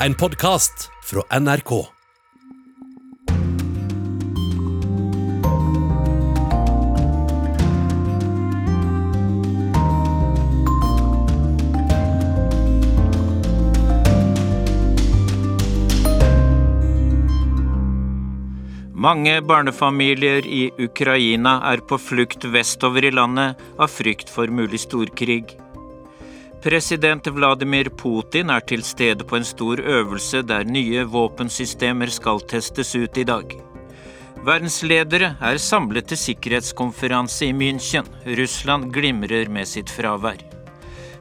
en podkast fra NRK. Mange barnefamilier i Ukraina er på flukt vestover i landet av frykt for mulig storkrig. President Vladimir Putin er til stede på en stor øvelse der nye våpensystemer skal testes ut i dag. Verdensledere er samlet til sikkerhetskonferanse i München. Russland glimrer med sitt fravær.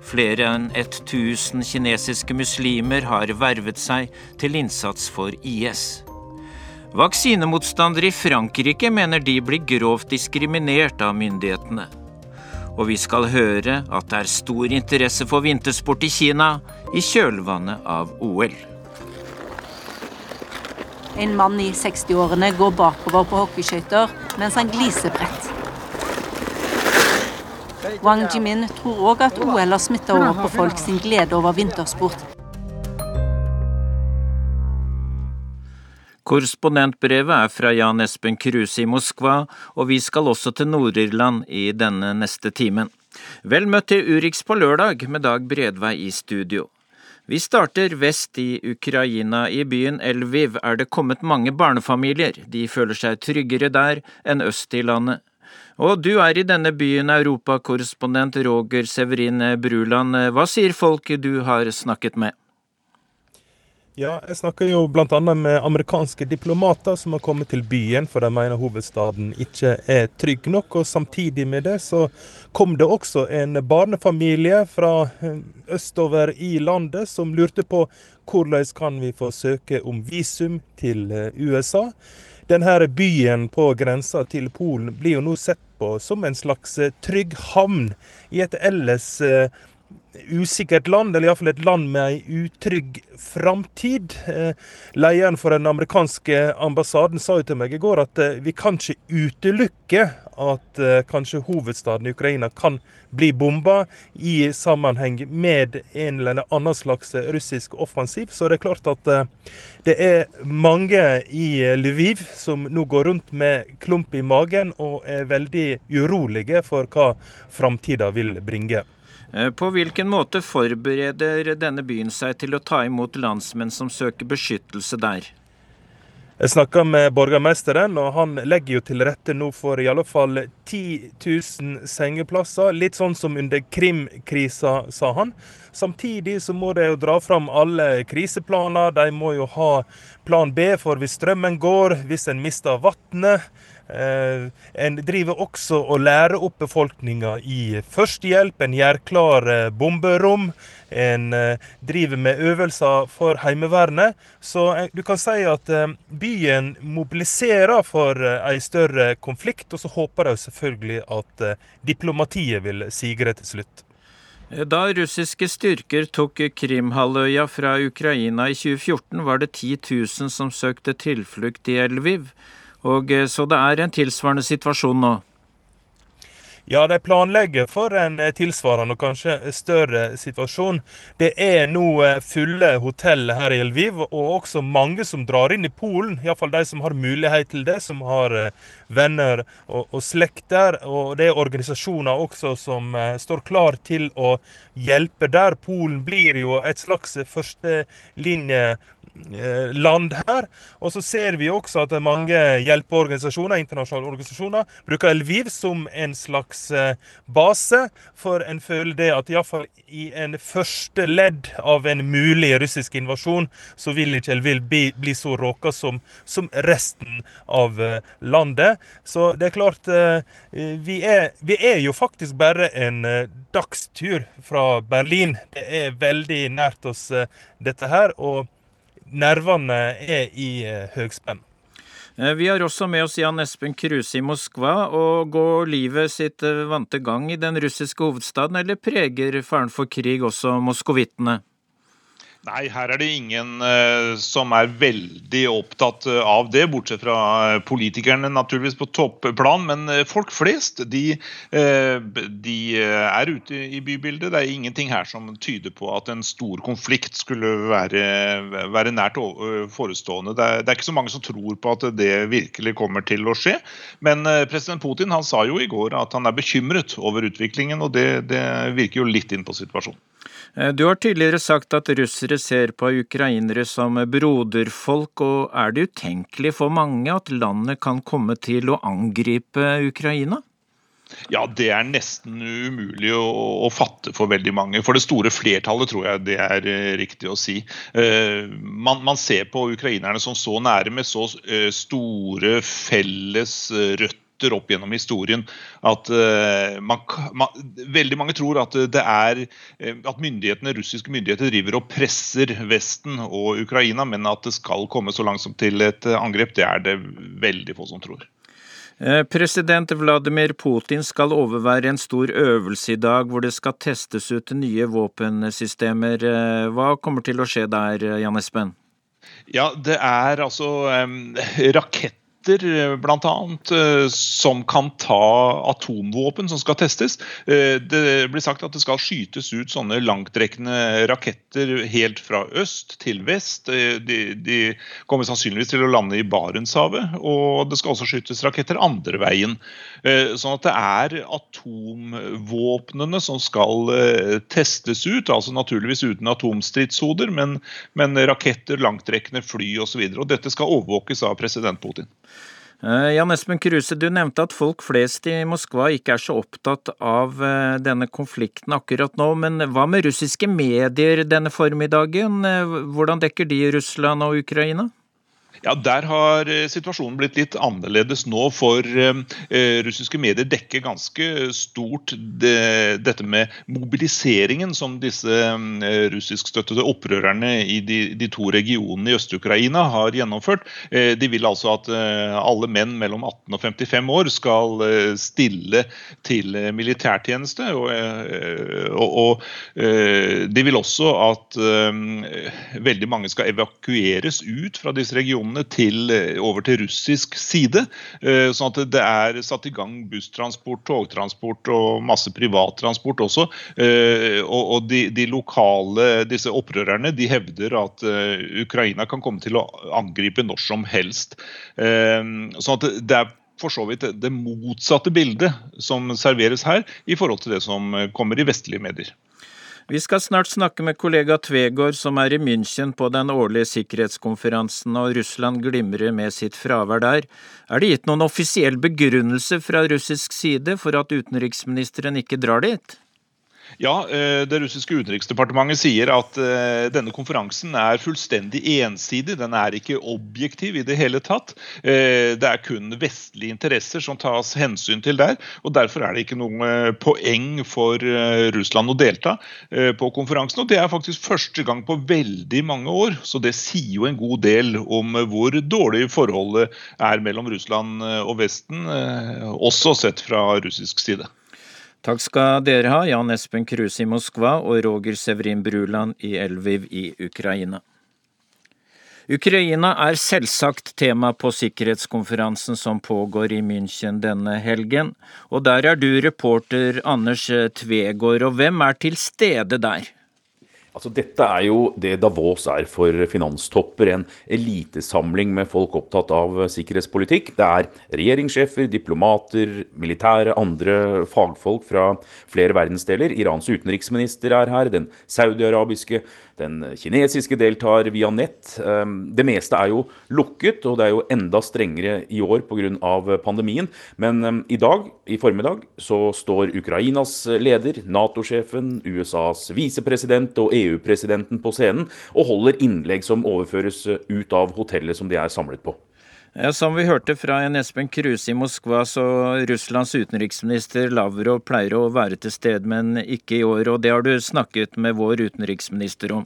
Flere enn 1000 kinesiske muslimer har vervet seg til innsats for IS. Vaksinemotstandere i Frankrike mener de blir grovt diskriminert av myndighetene. Og vi skal høre at det er stor interesse for vintersport i Kina i kjølvannet av OL. En mann i 60-årene går bakover på hockeyskøyter mens han gliser brett. Wang Jimin tror òg at OL har smitta over på folk sin glede over vintersport. Korrespondentbrevet er fra Jan Espen Kruse i Moskva, og vi skal også til Nord-Irland i denne neste timen. Vel møtt til Urix på lørdag med Dag Bredvei i studio. Vi starter vest i Ukraina. I byen Elviv er det kommet mange barnefamilier. De føler seg tryggere der enn øst i landet. Og du er i denne byen, europakorrespondent Roger Severin Bruland. Hva sier folk du har snakket med? Ja, jeg snakker jo bl.a. med amerikanske diplomater som har kommet til byen, for de mener hovedstaden ikke er trygg nok. Og samtidig med det så kom det også en barnefamilie fra eh, østover i landet som lurte på hvordan kan vi få søke om visum til eh, USA. Denne byen på grensa til Polen blir jo nå sett på som en slags eh, trygg havn i et ellers usikkert land, eller iallfall et land med ei utrygg framtid. Eh, lederen for den amerikanske ambassaden sa jo til meg i går at eh, vi kan ikke utelukke at eh, kanskje hovedstaden i Ukraina kan bli bomba i sammenheng med en eller annen slags russisk offensiv. Så det er klart at det er mange i Lviv som nå går rundt med klump i magen og er veldig urolige for hva framtida vil bringe. Eh, på hvilken måte forbereder denne byen seg til å ta imot landsmenn som søker beskyttelse der? Jeg snakka med borgermesteren, og han legger jo til rette nå for i alle fall 10 000 sengeplasser. Litt sånn som under Krim-krisa, sa han. Samtidig så må de jo dra fram alle kriseplaner. De må jo ha plan B for hvis strømmen går, hvis en mister vannet. Eh, en driver også og lærer opp befolkninga i førstehjelp. En gjør klar eh, bomberom. En eh, driver med øvelser for Heimevernet. Så du kan si at byen mobiliserer for en større konflikt. Og så håper de selvfølgelig at diplomatiet vil sigre til slutt. Da russiske styrker tok Krimhalvøya fra Ukraina i 2014, var det 10 000 som søkte tilflukt i Elviv. Og eh, Så det er en tilsvarende situasjon nå? Ja, de planlegger for en eh, tilsvarende og kanskje større situasjon. Det er nå eh, fulle hotell her i Lviv, og også mange som drar inn i Polen. Iallfall de som har mulighet til det, som har venner og, og slekt der. Og det er organisasjoner også som står klar til å hjelpe der. Polen blir jo et slags førstelinje land her. Og så ser vi også at mange hjelpeorganisasjoner, internasjonale organisasjoner, bruker Lviv som en slags eh, base, for en føler det at iallfall i en første ledd av en mulig russisk invasjon, så vil ikke Lviv bli, bli så råka som, som, resten av eh, landet. Så det er klart vi er, vi er jo faktisk bare en dagstur fra Berlin. Det er veldig nært oss, dette her. og nervene er i eh, høgspenn. Eh, vi har også med oss Jan Espen Kruse i Moskva. og Går livet sitt eh, vante gang i den russiske hovedstaden, eller preger faren for krig også moskovittene? Nei, her er det ingen uh, som er veldig opptatt uh, av det, bortsett fra uh, politikerne naturligvis på topplan. Men folk flest de, de er ute i bybildet. Det er ingenting her som tyder på at en stor konflikt skulle være, være nært forestående. Det er, det er, ikke så mange som tror på at det virkelig kommer til å skje. Men president Putin han sa jo i går at han er bekymret over utviklingen, og det, det virker jo litt inn på situasjonen. Eh, du har tidligere sagt at russere ser på ukrainere som broderfolk, og er det utenkelig for mange at landet kan komme til å angripe Ukraina? Ja, det er nesten umulig å, å, fatte for veldig mange. For det store flertallet tror jeg det er uh, riktig å si. Uh, man, man, ser på ukrainerne som så nære, med så uh, store felles røtter røtter opp gjennom historien. At uh, man, man, veldig mange tror at det er uh, at myndighetene, russiske myndigheter driver og presser Vesten og Ukraina, men at det skal komme så langt som til et angrep, det er det veldig få som tror. Eh, president Vladimir Putin skal overvære en stor øvelse i dag hvor det skal testes ut nye våpensystemer. Hva kommer til å skje der, Jan Espen? Ja, det er altså um, rakett raketter eh, bl.a. Eh, som kan ta atomvåpen som skal testes. Eh, det blir sagt at det skal skytes ut sånne langtrekkende raketter helt fra øst til vest. De, de kommer sannsynligvis til å lande i Barentshavet. Og det skal også skytes raketter andre veien. Sånn at det er atomvåpnene som skal testes ut. altså Naturligvis uten atomstridshoder, men, men raketter, langtrekkende fly osv. Dette skal overvåkes av president Putin. Eh, Jan Espen Kruse, du nevnte at folk flest i Moskva ikke er så opptatt av eh, denne konflikten akkurat nå, men hva med russiske medier denne formiddagen? Eh, hvordan dekker de Russland og Ukraina? Ja, Der har eh, situasjonen blitt litt annerledes nå, for eh, eh, russiske medier dekker ganske stort dette med mobiliseringen som disse eh, russiskstøttede opprørerne i de, to regionene i Øst-Ukraina har gjennomført. De vil altså at alle menn mellom 18 og 55 år skal stille til militærtjeneste. Og de vil også at veldig mange skal evakueres ut fra disse regionene landet til, eh, over til russisk side. Eh, sånn at det er satt i gang busstransport, togtransport og masse privattransport også. Eh, og de, de lokale, disse opprørerne, de hevder at Ukraina kan komme til å angripe når som helst. Sånn at det er for så vidt det motsatte bildet som serveres her, i forhold til det som kommer i vestlige medier. Vi skal snart snakke med kollega Tvegård, som er i München på den årlige sikkerhetskonferansen, og Russland glimrer med sitt fravær der. Er det gitt noen offisiell begrunnelse fra russisk side for at utenriksministeren ikke drar dit? Ja, eh, Det russiske utenriksdepartementet sier at eh, denne konferansen er fullstendig ensidig. Den er ikke objektiv i det hele tatt. Eh, det er kun vestlige interesser som tas hensyn til der. og Derfor er det ikke noe poeng for Russland å delta på konferansen. og Det er faktisk første gang på veldig mange år, så det sier jo en god del om hvor dårlig forholdet er mellom Russland og Vesten, også sett fra russisk side. Takk skal dere ha, Jan Espen Kruse i Moskva og Roger Severin Bruland i Elviv i Ukraina. Ukraina er selvsagt tema på sikkerhetskonferansen som pågår i München denne helgen, og der er du reporter Anders Tvegård, og hvem er til stede der? Altså, dette er jo det Davos er for finanstopper. En elitesamling med folk opptatt av sikkerhetspolitikk. Det er regjeringssjefer, diplomater, militære, andre fagfolk fra flere verdensdeler. Irans utenriksminister er her. Den saudiarabiske den kinesiske deltar via nett. Ehm, det meste er jo lukket, og det er jo enda strengere i år pga. pandemien. Men ehm, i dag, i formiddag, så står Ukrainas leder, Nato-sjefen, USAs visepresident og EU-presidenten på scenen og holder innlegg som overføres ut av hotellet som de er samlet på. Som vi hørte fra en Espen Kruse i Moskva, så Russlands utenriksminister Lavrov pleier å være til stede, men ikke i år. Og det har du snakket med vår utenriksminister om?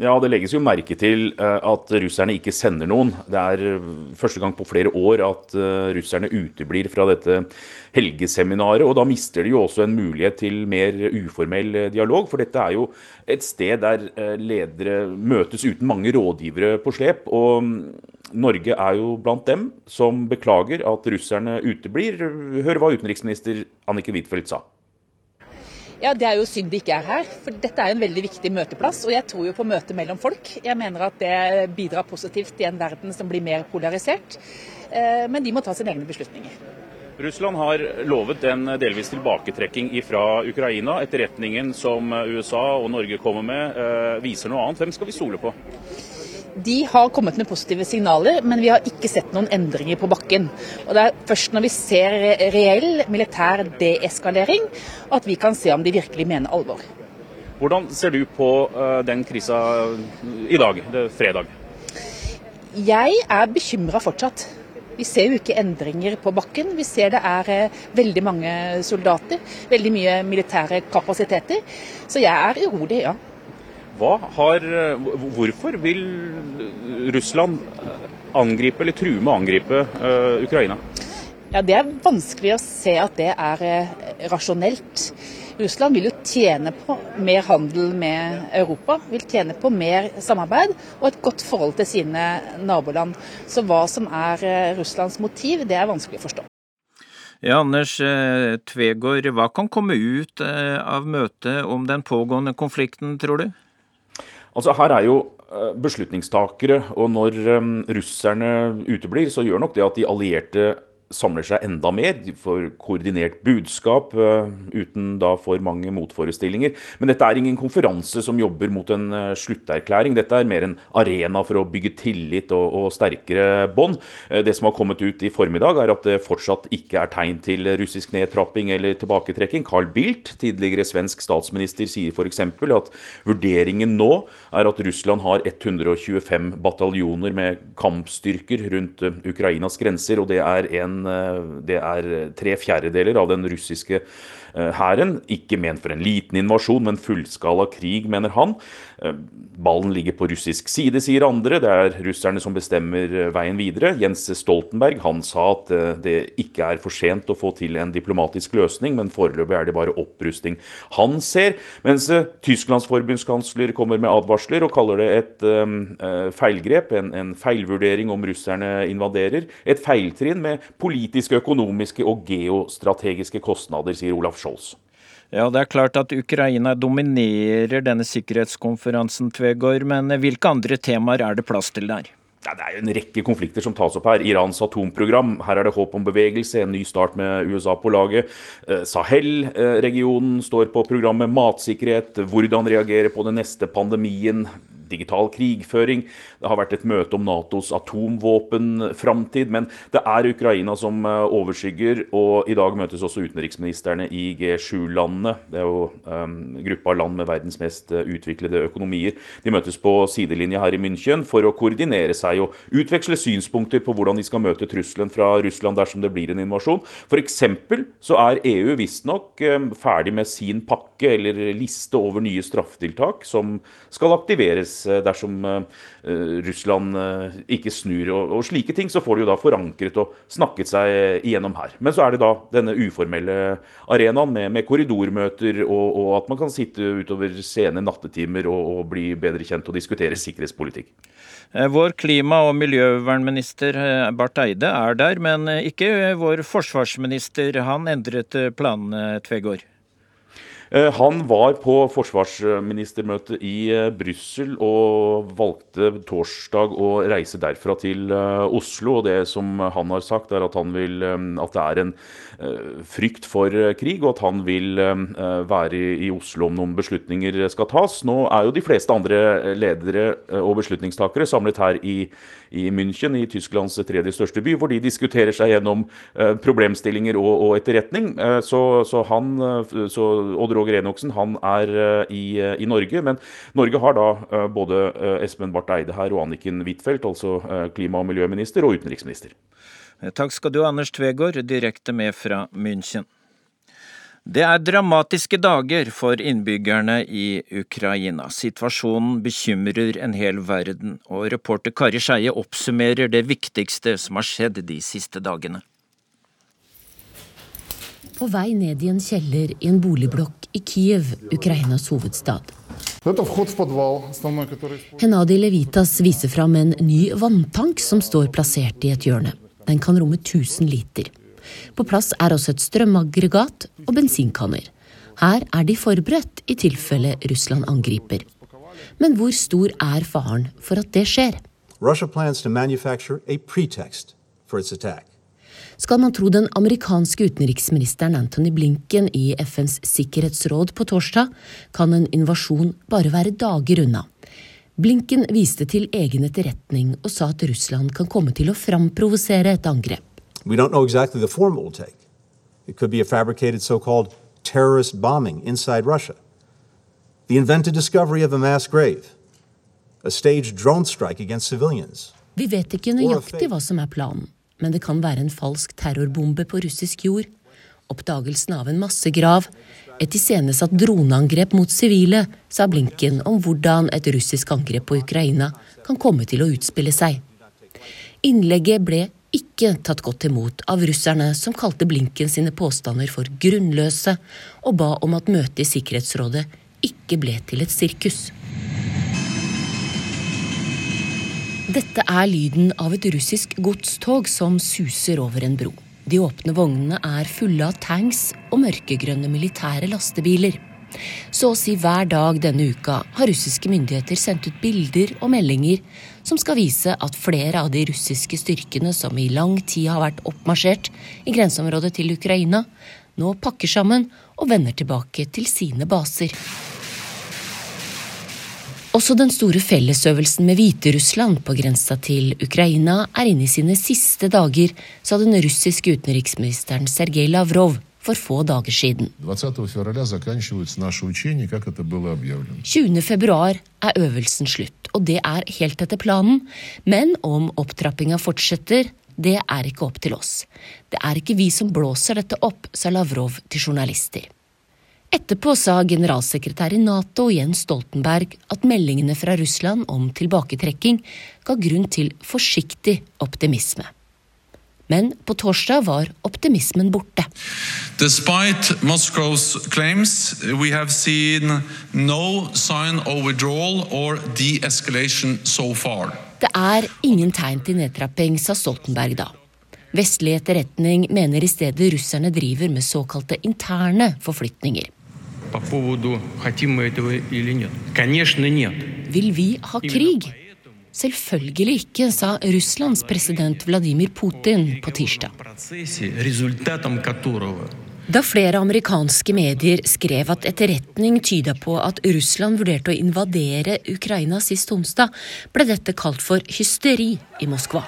Ja, det legges jo merke til eh, at russerne ikke sender noen. Det er eh, første gang på flere år at eh, russerne uteblir fra dette helgeseminaret. Og da mister de jo også en mulighet til mer uformell dialog. For dette er jo et sted der ledere møtes uten mange rådgivere på slep. Og mm, Norge er jo blant dem som beklager at russerne uteblir. Hør hva utenriksminister Annike Huitfeldt sa. Ja, Det er jo synd de ikke er her. For dette er en veldig viktig møteplass. Og jeg tror jo på møte mellom folk. Jeg mener at det bidrar positivt i en verden som blir mer polarisert. Eh, men de må ta sine egne beslutninger. Russland har lovet en delvis tilbaketrekking fra Ukraina. Etterretningen som USA og Norge kommer med, eh, viser noe annet. Hvem skal vi stole på? De har kommet med positive signaler, men vi har ikke sett noen endringer på bakken. Og Det er først når vi ser reell militær deeskalering at vi kan se om de virkelig mener alvor. Hvordan ser du på uh, den krisa i dag, det er fredag? Jeg er bekymra fortsatt. Vi ser jo ikke endringer på bakken. Vi ser det er uh, veldig mange soldater, veldig mye militære kapasiteter. Så jeg er urolig, ja. Har, hvorfor vil Russland angripe eller true med å angripe uh, Ukraina? Ja, Det er vanskelig å se at det er uh, rasjonelt. Russland vil jo tjene på mer handel med Europa, vil tjene på mer samarbeid og et godt forhold til sine naboland. Så hva som er Russlands motiv, det er vanskelig å forstå. Ja, Anders Tvegård, hva kan komme ut av møtet om den pågående konflikten, tror du? Altså Her er jo eh, beslutningstakere, og når um, russerne uteblir, så gjør nok det at de allierte samler seg enda mer. De får koordinert budskap uh, uten da for mange motforestillinger. Men dette er ingen konferanse som jobber mot en uh, slutterklæring. Dette er mer en arena for å bygge tillit og, og sterkere bånd. Uh, det som har kommet ut i formiddag, er at det fortsatt ikke er tegn til russisk nedtrapping eller tilbaketrekking. Carl Bildt, tidligere svensk statsminister, sier f.eks. at vurderingen nå er at Russland har 125 bataljoner med kampstyrker rundt Ukrainas grenser, og det er en Eh, det er tre fjerdedeler av den russiske Eh, hæren. Ikke ment for en liten invasjon, men fullskala krig, mener han. Eh, ballen ligger på russisk side, sier andre. Det er russerne som bestemmer eh, veien videre. Jens Stoltenberg han sa at det ikke er for sent å få til en diplomatisk løsning, men foreløpig er det bare opprustning han ser. Mens Tysklands forbundskansler kommer med advarsler og kaller det et um, feilgrep, en, en, feilvurdering om russerne invaderer. Et feiltrinn med politiske, økonomiske og geostrategiske kostnader, sier Olaf Scholz. Ja, Det er klart at Ukraina dominerer denne sikkerhetskonferansen, Tvegård, men hvilke andre temaer er det plass til der? Ja, det er jo en rekke konflikter som tas opp her. Irans atomprogram. Her er det håp om bevegelse, en ny start med USA på laget. Eh, Sahel-regionen står på programmet matsikkerhet. Hvordan reagere på den neste pandemien digital krigføring. Det har vært et møte om Natos atomvåpenframtid. Men det er Ukraina som eh, overskygger, og i dag møtes også utenriksministrene i G7-landene. Det er jo um, gruppa land med verdens mest eh, utviklede økonomier. De møtes på sidelinje her i München for å koordinere seg og utveksle synspunkter på hvordan de skal møte trusselen fra Russland dersom det blir en invasjon. F.eks. så er EU visstnok um, ferdig med sin pakke eller liste over nye straffetiltak som skal aktiveres dersom eh, Russland eh, ikke snur. Og, slike ting så får de jo da forankret og snakket seg igjennom her. Men så er det da denne uformelle arenaen med, med korridormøter, og, og, at man kan sitte utover sene nattetimer og, og bli bedre kjent og diskutere sikkerhetspolitikk. Vår klima- og miljøvernminister Barth Eide er der, men ikke vår forsvarsminister. Han endret planene, Tvegård? Eh, han var på forsvarsministermøte i eh, Brussel og valgte torsdag å reise derfra til eh, Oslo. og Det som han har sagt, er at, vil, at det er en frykt for krig, og at han vil være i Oslo om noen beslutninger skal tas. Nå er jo de fleste andre ledere og beslutningstakere samlet her i i München, i Tysklands tredje største by, hvor de diskuterer seg gjennom eh, problemstillinger og, og etterretning. Eh, så, så, han, eh, så Odd Roger Enoksen han er i, i, Norge, men Norge har da både Espen Barth Eide her og Anniken Huitfeldt, altså klima- og miljøminister og utenriksminister. Takk skal du Anders Tvegård, direkte med fra München. Det er dramatiske dager for innbyggerne i Ukraina. Situasjonen bekymrer en hel verden, og reporter Kari Skeie oppsummerer det viktigste som har skjedd de siste dagene. På vei ned i en kjeller i en boligblokk i Kiev, Ukrainas hovedstad. Henadi Levitas viser fram en ny vanntank som står plassert i et hjørne. Den kan romme 1000 liter. På plass er også et strømaggregat og bensinkanner. Her er de forberedt i tilfelle Russland angriper. Men hvor stor er faren for at det skjer? Skal man tro den amerikanske utenriksministeren Anthony Blinken i FNs sikkerhetsråd på torsdag, kan en invasjon bare være dager unna. Blinken viste til egen etterretning og sa at Russland kan komme til å framprovosere et angrep. We don't know exactly the form it will take. It could be a fabricated so called terrorist bombing inside Russia, the invented discovery of a mass grave, a staged drone strike against civilians. Vi vet ikke nøyaktig hva som er planen, men det kan være en falsk terrorbombe på russisk jord, oppdagelsen av en massegrav, et iscenesatt droneangrep mot sivile, sa Blinken om hvordan et russisk angrep på Ukraina kan komme til å utspille seg. Innlegget ble ikke tatt godt imot av russerne, som kalte Blinken sine påstander for grunnløse, og ba om at møtet i Sikkerhetsrådet ikke ble til et sirkus. Dette er lyden av et russisk godstog som suser over en bro. De åpne vognene er fulle av tanks og mørkegrønne militære lastebiler. Så å si hver dag denne uka har russiske myndigheter sendt ut bilder og meldinger som skal vise at flere av de russiske styrkene som i lang tid har vært oppmarsjert i grenseområdet til Ukraina, nå pakker sammen og vender tilbake til sine baser. Også den store fellesøvelsen med Hviterussland på grensa til Ukraina er inne i sine siste dager, sa den russiske utenriksministeren Sergej Lavrov for få dager siden. 20. februar er øvelsen slutt, og det er helt etter planen. Men om opptrappinga fortsetter, det er ikke opp til oss. Det er ikke vi som blåser dette opp, sa Lavrov til journalister. Etterpå sa generalsekretær i Nato Jens Stoltenberg at meldingene fra Russland om tilbaketrekking ga grunn til forsiktig optimisme. Men på torsdag var optimismen borte. Despite Moscow's claims, we have seen no sign of withdrawal or de-escalation so far. Det er ingen tegn til nedtrapping, sa Stoltenberg da. Vestlig etterretning mener i stedet russerne driver med såkalte interne forflytninger. Vil vi ha krig? Selvfølgelig ikke, sa Russlands president Vladimir Putin på tirsdag. Da flere amerikanske medier skrev at etterretning tyda på at Russland vurderte å invadere Ukraina sist onsdag, ble dette kalt for hysteri i Moskva.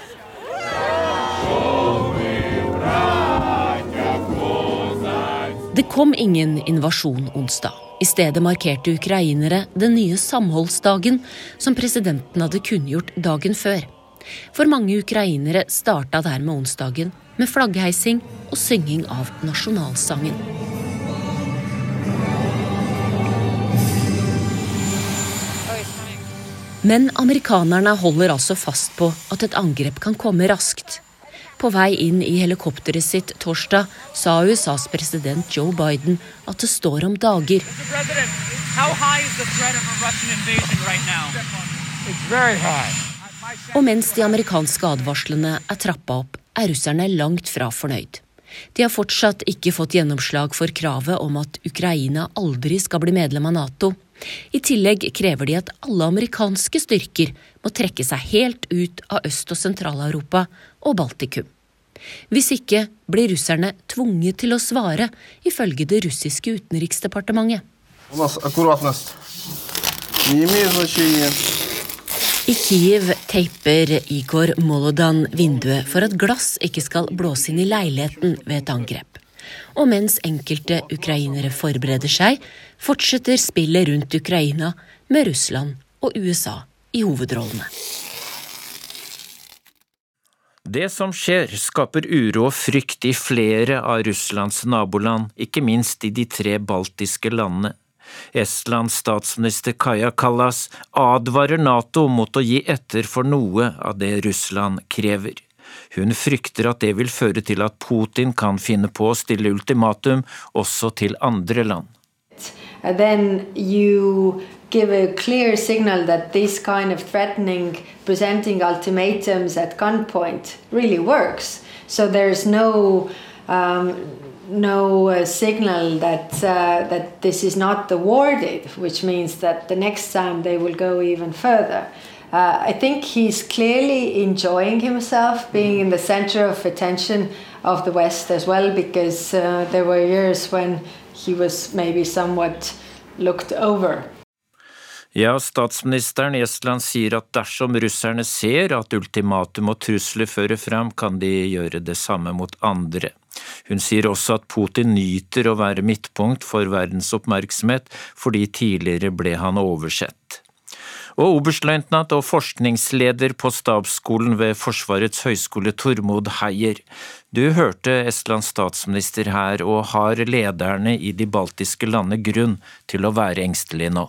Det kom ingen invasjon onsdag. I stedet markerte ukrainere den nye samholdsdagen som presidenten hadde kunngjort dagen før. For mange ukrainere starta dermed onsdagen med flaggheising og synging av nasjonalsangen. Men amerikanerne holder altså fast på at et angrep kan komme raskt. På vei inn i helikopteret sitt torsdag sa USAs president Joe Biden at det står om dager. Og mens de amerikanske advarslene er trappa opp, er russerne langt fra fornøyd. De har fortsatt ikke fått gjennomslag for kravet om at Ukraina aldri skal bli medlem av Nato. I tillegg krever de at alle amerikanske styrker må trekke seg helt ut av Øst- og Sentral-Europa og Baltikum. Hvis ikke blir russerne tvunget til å svare, ifølge det russiske utenriksdepartementet. I Kiev teiper Igor Molodan vinduet for at glass ikke skal blåse inn i leiligheten ved et angrep. Og mens enkelte ukrainere forbereder seg, fortsetter spillet rundt Ukraina med Russland og USA i hovedrollene. Det som skjer, skaper uro og frykt i flere av Russlands naboland, ikke minst i de tre baltiske landene. Estlands statsminister Kaja Kallas advarer Nato mot å gi etter for noe av det Russland krever. Hun frykter at det vil føre til at Putin kan finne på å stille ultimatum også til andre land. Then you give a clear signal that this kind of threatening, presenting ultimatums at gunpoint really works. So there's no um, no uh, signal that uh, that this is not awarded, which means that the next time they will go even further. Uh, I think he's clearly enjoying himself being in the center of attention of the West as well, because uh, there were years when he was maybe somewhat looked over. Ja, statsministeren i Estland sier at dersom russerne ser at ultimatum og trusler fører frem, kan de gjøre det samme mot andre. Hun sier også at Putin nyter å være midtpunkt for verdens oppmerksomhet, fordi tidligere ble han oversett. Og oberstløytnant og forskningsleder på stabsskolen ved Forsvarets høgskole Tormod Heier, du hørte Estlands statsminister her, og har lederne i de baltiske landene grunn til å være engstelige nå?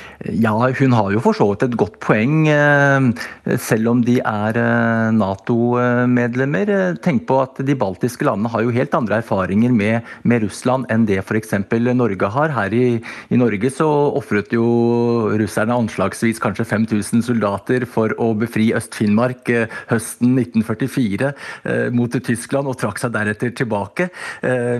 Ja, hun har jo for så vidt et godt poeng, eh, selv om de er eh, Nato-medlemmer. Tenk på at de baltiske landene har jo helt andre erfaringer med, med Russland enn det f.eks. Norge har. Her i, i Norge så ofret jo russerne anslagsvis kanskje 5000 soldater for å befri Øst-Finnmark eh, høsten 1944 mot Tyskland, og trakk seg deretter tilbake.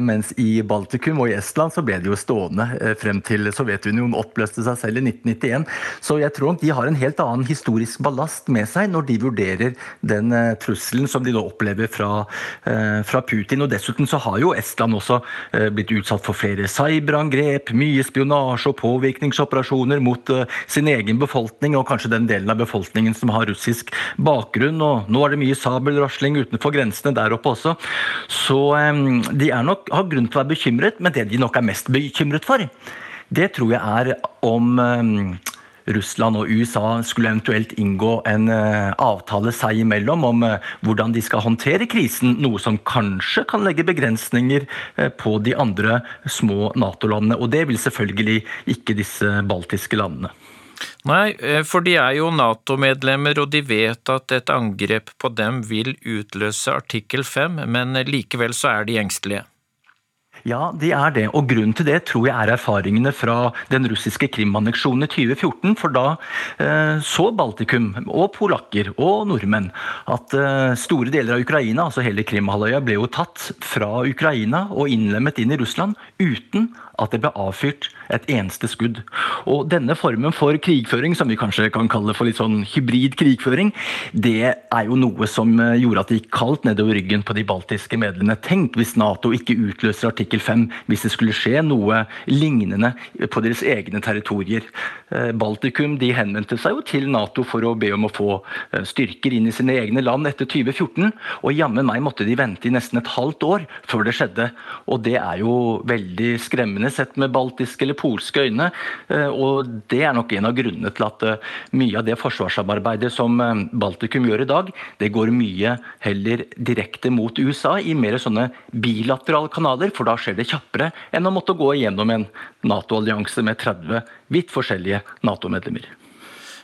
Mens i Baltikum og i Estland så ble det jo stående frem til Sovjetunionen oppløste seg selv i 1990. 1991. Så jeg tror de har en helt annen historisk ballast med seg når de vurderer den uh, trusselen som de nå opplever fra, uh, fra, Putin. Og Dessuten så har jo Estland også uh, blitt utsatt for flere cyberangrep, mye spionasje og påvirkningsoperasjoner mot sin egen befolkning, og kanskje den delen av befolkningen som har russisk bakgrunn. og Nå er det mye sabelrasling utenfor grensene der oppe også. Så de nok, har grunn til å være bekymret, men det de nok er mest bekymret for, det tror jeg er om um, Russland og USA skulle eventuelt inngå en uh, avtale seg imellom om uh, hvordan de skal håndtere krisen, noe som kanskje kan legge begrensninger på de andre små Nato-landene. Og det vil selvfølgelig ikke disse baltiske landene. Nei, for de er jo Nato-medlemmer, og de vet at et angrep på dem vil utløse artikkel 5, men likevel så er de engstelige. Ja, de er det. Og grunnen til det tror jeg er erfaringene fra den russiske Krim-anneksjonen i 2014. For da eh, så Baltikum, og polakker og nordmenn, at eh, store deler av Ukraina, altså hele Krimhalvøya, ble jo tatt fra Ukraina og innlemmet inn i Russland uten at det ble avfyrt et eneste skudd. Og denne formen for krigføring, som vi kanskje kan kalle for litt sånn hybrid krigføring, det er jo noe som eh, gjorde at det gikk kaldt nedover ryggen på de baltiske medlemmene. Tenk hvis Nato ikke utløser artikkel 5, hvis det skulle skje noe lignende på deres egne territorier. Eh, Baltikum de henvendte seg jo til Nato for å be om å få eh, styrker inn i sine egne land etter 2014, og jammen meg måtte de vente i nesten et halvt år før det skjedde. Og det er jo veldig skremmende sett med baltiske eller polske øyne. Eh, og det er nok en av grunnene til at eh, mye av det forsvarssamarbeidet som eh, Baltikum gjør i dag, det går mye heller direkte mot USA i mer sånne bilaterale kanaler, for da skjer det kjappere enn å måtte gå igjennom en Nato-allianse med 30 vidt forskjellige Nato-medlemmer.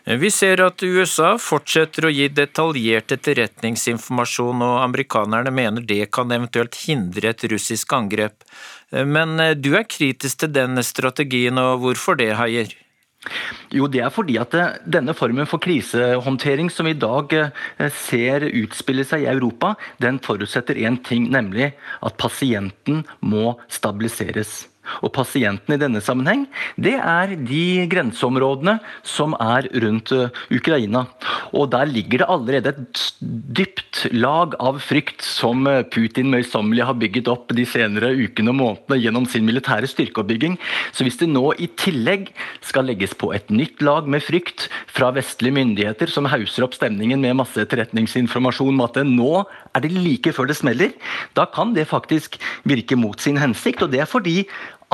Vi ser at USA fortsetter å gi detaljert etterretningsinformasjon, og amerikanerne mener det kan eventuelt hindre et russisk angrep. Men eh, du er kritisk til den strategien, og hvorfor det, Heier? Jo, det er fordi at eh, denne formen for krisehåndtering som vi i dag eh, ser utspille seg i Europa, den forutsetter én ting, nemlig at pasienten må stabiliseres. Og pasientene i denne sammenheng, det er de grenseområdene som er rundt uh, Ukraina. Og der ligger det allerede et dypt lag av frykt som uh, Putin møysommelig har bygget opp de senere ukene og månedene gjennom sin militære styrkeoppbygging. Så hvis det nå i tillegg skal legges på et nytt lag med frykt fra vestlige myndigheter, som hauser opp stemningen med masse etterretningsinformasjon om at nå er det like før det smeller, da kan det faktisk virke mot sin hensikt. Og det er fordi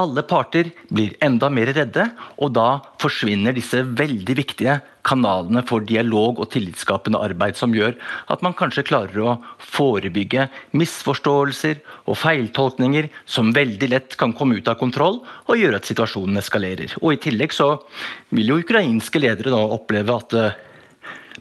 Alle parter blir enda mer redde, og da forsvinner disse veldig viktige kanalene for dialog og tillitsskapende arbeid som gjør at man kanskje klarer å forebygge misforståelser og feiltolkninger som veldig lett kan komme ut av kontroll og gjøre at situasjonen eskalerer. Og I tillegg så vil jo ukrainske ledere nå oppleve at eh,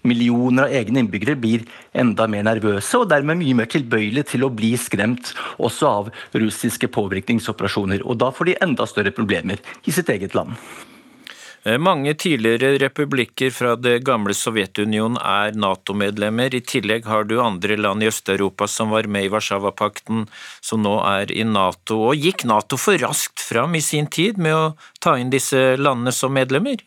millioner av egne innbyggere blir enda mer nervøse og dermed mye mer tilbøyelige til å bli skremt også av russiske påvirkningsoperasjoner. Og da får de enda større problemer i sitt eget land. Eh, mange tidligere republikker fra det gamle Sovjetunionen er Nato-medlemmer. I tillegg har du andre land i Øst-Europa som var med i Warszawapakten, som nå er i Nato. Og gikk Nato for raskt fram i sin tid med å ta inn disse landene som medlemmer?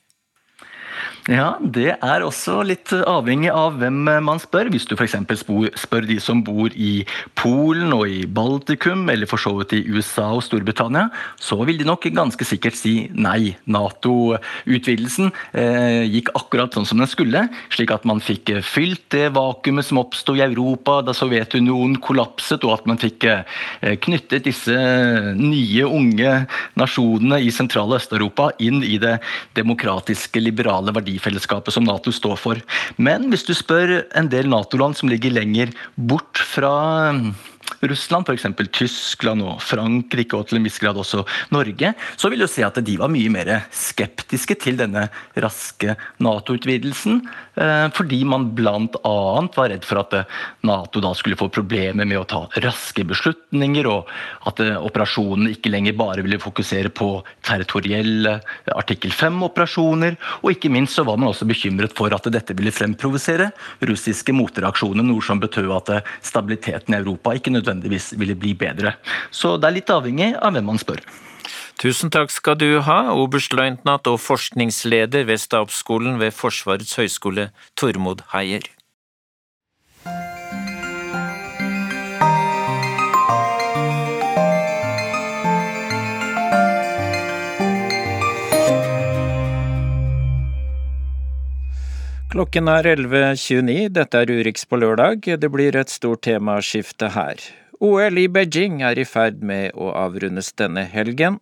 Ja, det er også litt avhengig av hvem man spør. Hvis du f.eks. spør de som bor i Polen og i Baltikum, eller for så vidt i USA og Storbritannia, så vil de nok ganske sikkert si nei. Nato-utvidelsen eh, gikk akkurat sånn som den skulle, slik at man fikk fylt det vakuumet som oppsto i Europa da Sovjetunionen kollapset, og at man fikk eh, knyttet disse nye, unge nasjonene i sentrale Øst-Europa inn i det demokratiske, liberale verdier verdifellesskapet som Nato står for. Men hvis du spør en del Nato-land som ligger lenger bort fra Russland, f.eks. Tyskland og Frankrike, og til en viss grad også Norge, så vil du se at de var mye mer skeptiske til denne raske Nato-utvidelsen. Eh, fordi man bl.a. var redd for at Nato da skulle få problemer med å ta raske beslutninger, og at eh, operasjonene ikke lenger bare ville fokusere på territorielle artikkel 5-operasjoner. Og ikke minst så var man også bekymret for at dette ville fremprovosere russiske motreaksjoner, noe som betød at stabiliteten i Europa ikke nødvendigvis ville bli bedre. Så det er litt avhengig av hvem man spør. Tusen takk skal du ha, oberstløytnant og forskningsleder ved Stabsskolen ved Forsvarets høgskole, Tormod Heier. Klokken er 11.29, dette er Urix på lørdag. Det blir et stort temaskifte her. OL i Beijing er i ferd med å avrundes denne helgen.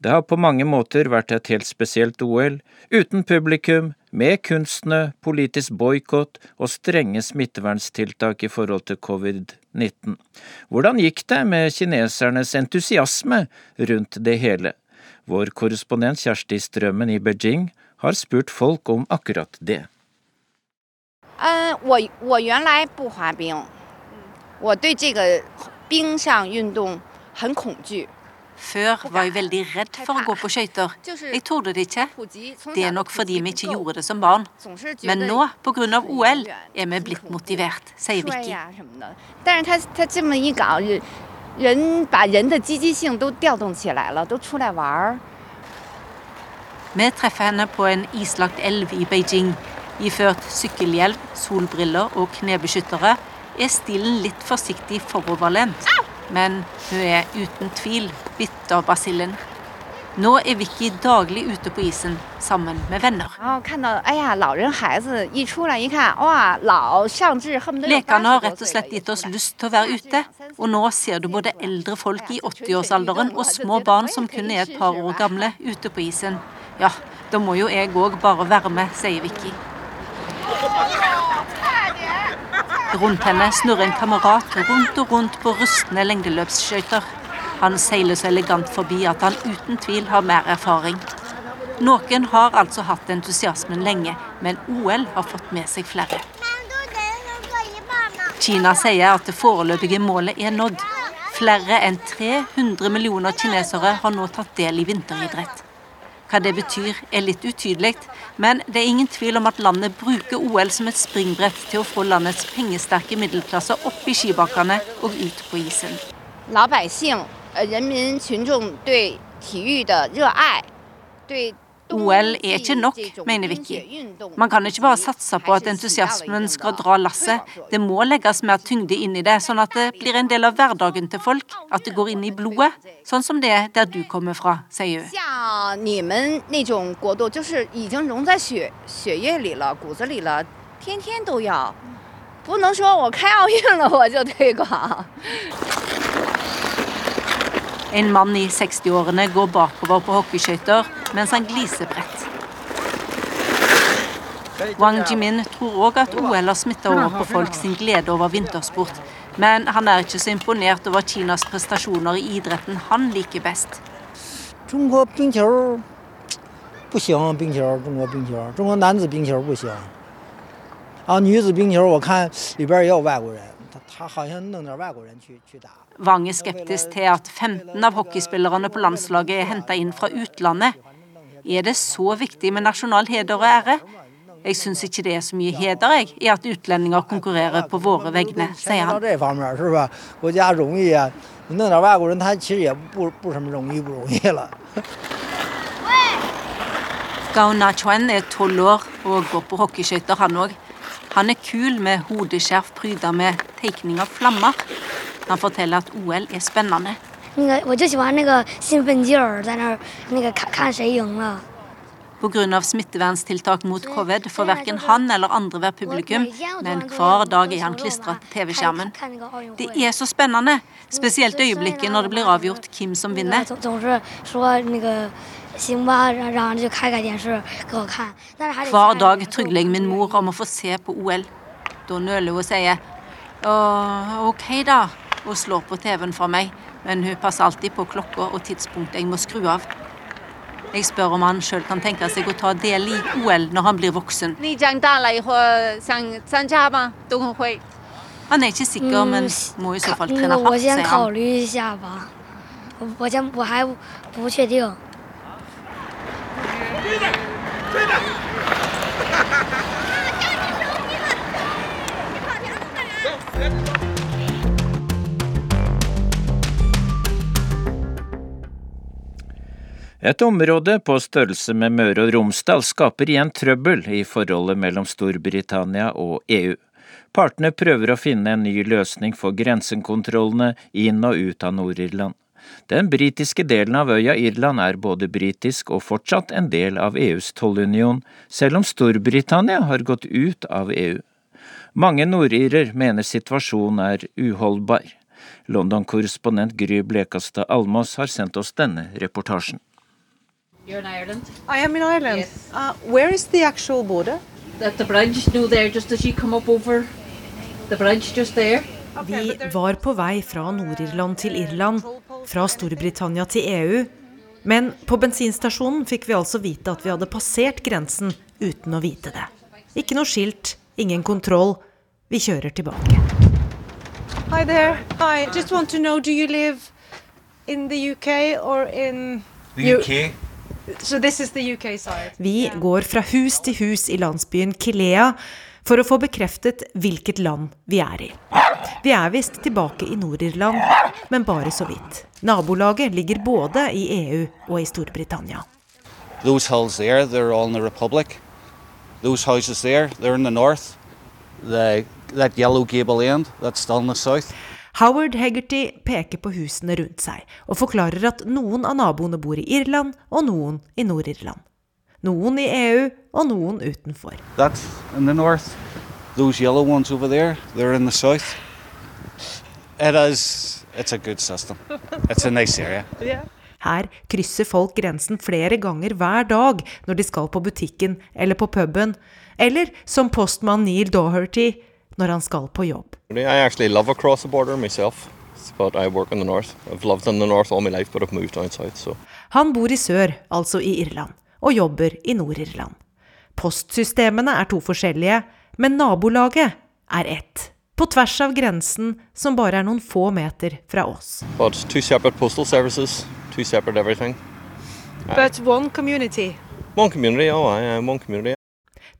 Det har på mange måter vært et helt spesielt OL, uten publikum, med kunstnø, politisk boikott og strenge smitteverntiltak i forhold til covid-19. Hvordan gikk det med kinesernes entusiasme rundt det hele? Vår korrespondent Kjersti Strømmen i Beijing har spurt folk om akkurat det. 嗯，我我原来不滑冰，我对这个冰上运动很恐惧。Før var jeg veldig redd for å gå på skøyter. Jeg torde det ikke. Det er nok fordi vi ikke gjorde det som barn. Men nå, pga. OL, er vi blitt motivert, sier Vicky. 但是他他这么一搞，人人把人的积极性都调动起来了，都出来玩儿。Vi treffer henne på en islagt elv i Beijing. Iført sykkelhjelm, solbriller og knebeskyttere er stilen litt forsiktig foroverlent. Men hun er uten tvil bitt av basillen. Nå er Vicky daglig ute på isen sammen med venner. Lekene har rett og slett gitt oss lyst til å være ute, og nå ser du både eldre folk i 80-årsalderen og små barn som kun er et par år gamle, ute på isen. Ja, da må jo jeg òg bare være med, sier Vicky. Rundt henne snurrer en kamerat rundt og rundt på rustne lengdeløpsskøyter. Han seiler så elegant forbi at han uten tvil har mer erfaring. Noen har altså hatt entusiasmen lenge, men OL har fått med seg flere. Kina sier at det foreløpige målet er nådd. Flere enn 300 millioner kinesere har nå tatt del i vinteridrett. Hva det betyr er litt utydelig, men det er ingen tvil om at landet bruker OL som et springbrett til å få landets pengesterke middelklasse opp i skibakkene og ut på isen. 老百姓、人民群众对体育的热爱，对 OL er ikke nok, mener Vicky. Man kan ikke bare satse på at entusiasmen skal dra lasset. Det må legges mer tyngde inn i det, sånn at det blir en del av hverdagen til folk. At det går inn i blodet, sånn som det er der du kommer fra, sier hun. En mann i 60-årene går bakover på hockeyskøyter mens han gliser bredt. Wang Jimin tror òg at OL har smitta over på folk sin glede over vintersport, men han er ikke så imponert over Kinas prestasjoner i idretten han liker best. Ah, Wang er skeptisk til at 15 av hockeyspillerne på landslaget er henta inn fra utlandet. Er det så viktig med nasjonal heder og ære? Jeg syns ikke det er så mye heder jeg, i at utlendinger konkurrerer på våre vegne, sier han. Gao Na Chuan er tolv år og går på hockeyskøyter, han òg. Han er kul med hodeskjerf pryda med tegning av flammer. Han forteller at OL er spennende. 那个我就喜欢那个兴奋劲儿，在那儿那个看看谁赢了。 Pga. smitteverntiltak mot covid får verken han eller andre være publikum, men hver dag er han klistra til TV-skjermen. Det er så spennende, spesielt øyeblikket når det blir avgjort hvem som vinner. 总总是说那个行吧，然然后就开开电视给我看，但是还得 Hver dag trygler jeg min mor om å få se på OL. Da nøler hun og sier «Åh, OK, da, og slår på TV-en for meg, men hun passer alltid på klokka og tidspunktet jeg må skru av. Jeg spør om han sjøl kan tenke seg å ta del i OL når han blir voksen. 你长大了以后想参加吗？冬奥会？ Han er ikke sikker, men må i så fall 那 trene 个我 hardt, 先 sier 考 han. 虑一下吧，我我先我还不确定。 Et område på størrelse med Møre og Romsdal skaper igjen trøbbel i forholdet mellom Storbritannia og EU. Partene prøver å finne en ny løsning for grensekontrollene inn og ut av Nord-Irland. Den britiske delen av øya Irland er både britisk og fortsatt en del av EUs tollunion, selv om Storbritannia har gått ut av EU. Mange nordirer mener situasjonen er uholdbar. London-korrespondent Gry Blekastad Almås har sendt oss denne reportasjen. You're in Ireland? I am in Ireland. Uh, where is the actual border? At the bridge, no, there, just as you come up over the bridge, just there. Vi var på vei fra Nord-Irland til Irland, fra Storbritannia til EU. Men på bensinstasjonen fikk vi altså vite at vi hadde passert grensen uten å vite det. Ikke noe skilt, ingen kontroll. Vi kjører tilbake. Hi there. Hi. Just want to know, do you live in the UK or in The UK. So Vi is the UK side. Vi går fra hus til hus i landsbyen Kilea for å få bekreftet hvilket land vi er i. Vi er visst tilbake i Nord-Irland, men bare så vidt. Nabolaget ligger både i EU og i Storbritannia. Those hills there, they're all in the Republic. Those houses there, they're in the north. The, that yellow gable end, that's still in the south. Howard Hegarty peker på husene rundt seg og forklarer at noen av naboene bor i Irland og noen i Nord-Irland. Noen i EU og noen utenfor. That's in the north. Those yellow ones over there, they're in the south. It is, it's a good system. It's a nice area. Her krysser folk grensen flere ganger hver dag når de skal på butikken eller på puben, eller som postmann Neil Doherty når han skal på jobb. I actually love across the border myself, but I work in the north. I've lived in the north all my life, but I've moved down south. Han bor i sør, altså i Irland, og jobber i Nord-Irland. Postsystemene er to forskjellige, men nabolaget er ett. På tvers av grensen som bare er noen få meter fra oss. But two separate postal services, two separate everything. But one community. One community, oh, yeah, am one community.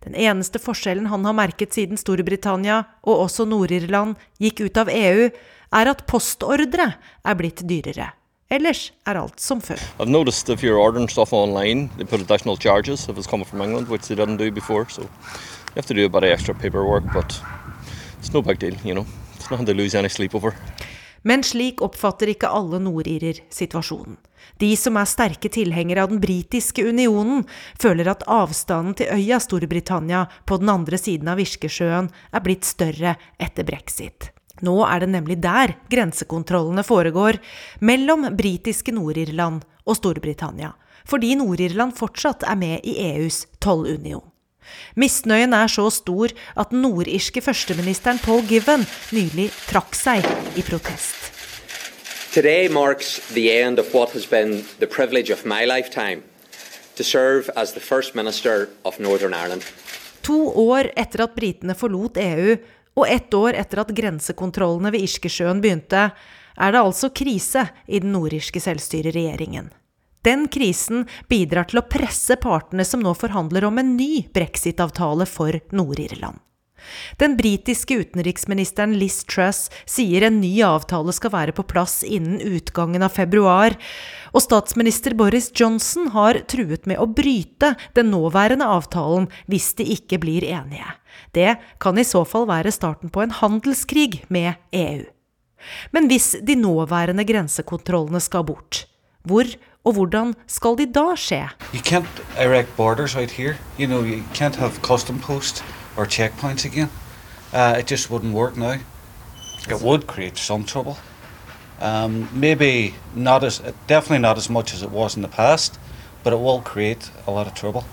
Den eneste forskjellen han har merket siden Storbritannia, og også Nord-Irland, gikk ut av EU, er at postordre er blitt dyrere. Ellers er alt som før. I've noticed if you're ordering stuff online, they put additional charges if it's coming from England, which they didn't do before. So you have to do a bit of extra paperwork, but it's no big deal, you know. It's nothing to lose any sleep over. Men slik oppfatter ikke alle nordirer situasjonen. De som er sterke tilhengere av den britiske unionen, føler at avstanden til øya Storbritannia på den andre siden av Irskesjøen er blitt større etter brexit. Nå er det nemlig der grensekontrollene foregår, mellom britiske Nord-Irland og Storbritannia, fordi Nord-Irland fortsatt er med i EUs tollunion. Misnøyen er så stor at den nordirske førsteministeren Paul Given nylig trakk seg i protest. Today marks the end of what has been the privilege of my lifetime to serve as the First Minister of Northern Ireland. To år etter at britene forlot EU, og ett år etter at grensekontrollene ved Irskesjøen begynte, er det altså krise i den nordirske selvstyreregjeringen. Den krisen bidrar til å presse partene som nå forhandler om en ny brexit-avtale for Nord-Irland. Den britiske utenriksministeren Liz Truss sier en ny avtale skal være på plass innen utgangen av februar, og statsminister Boris Johnson har truet med å bryte den nåværende avtalen hvis de ikke blir enige. Det kan i så fall være starten på en handelskrig med EU. Men hvis de nåværende grensekontrollene skal bort, hvor og hvordan skal de da skje? You can't erect borders out here. You know, you can't have custom posts or checkpoints again. Uh, it just wouldn't work now. It would create some trouble. Um, maybe not as, definitely not as much as it was in the past, but it will create a lot of trouble.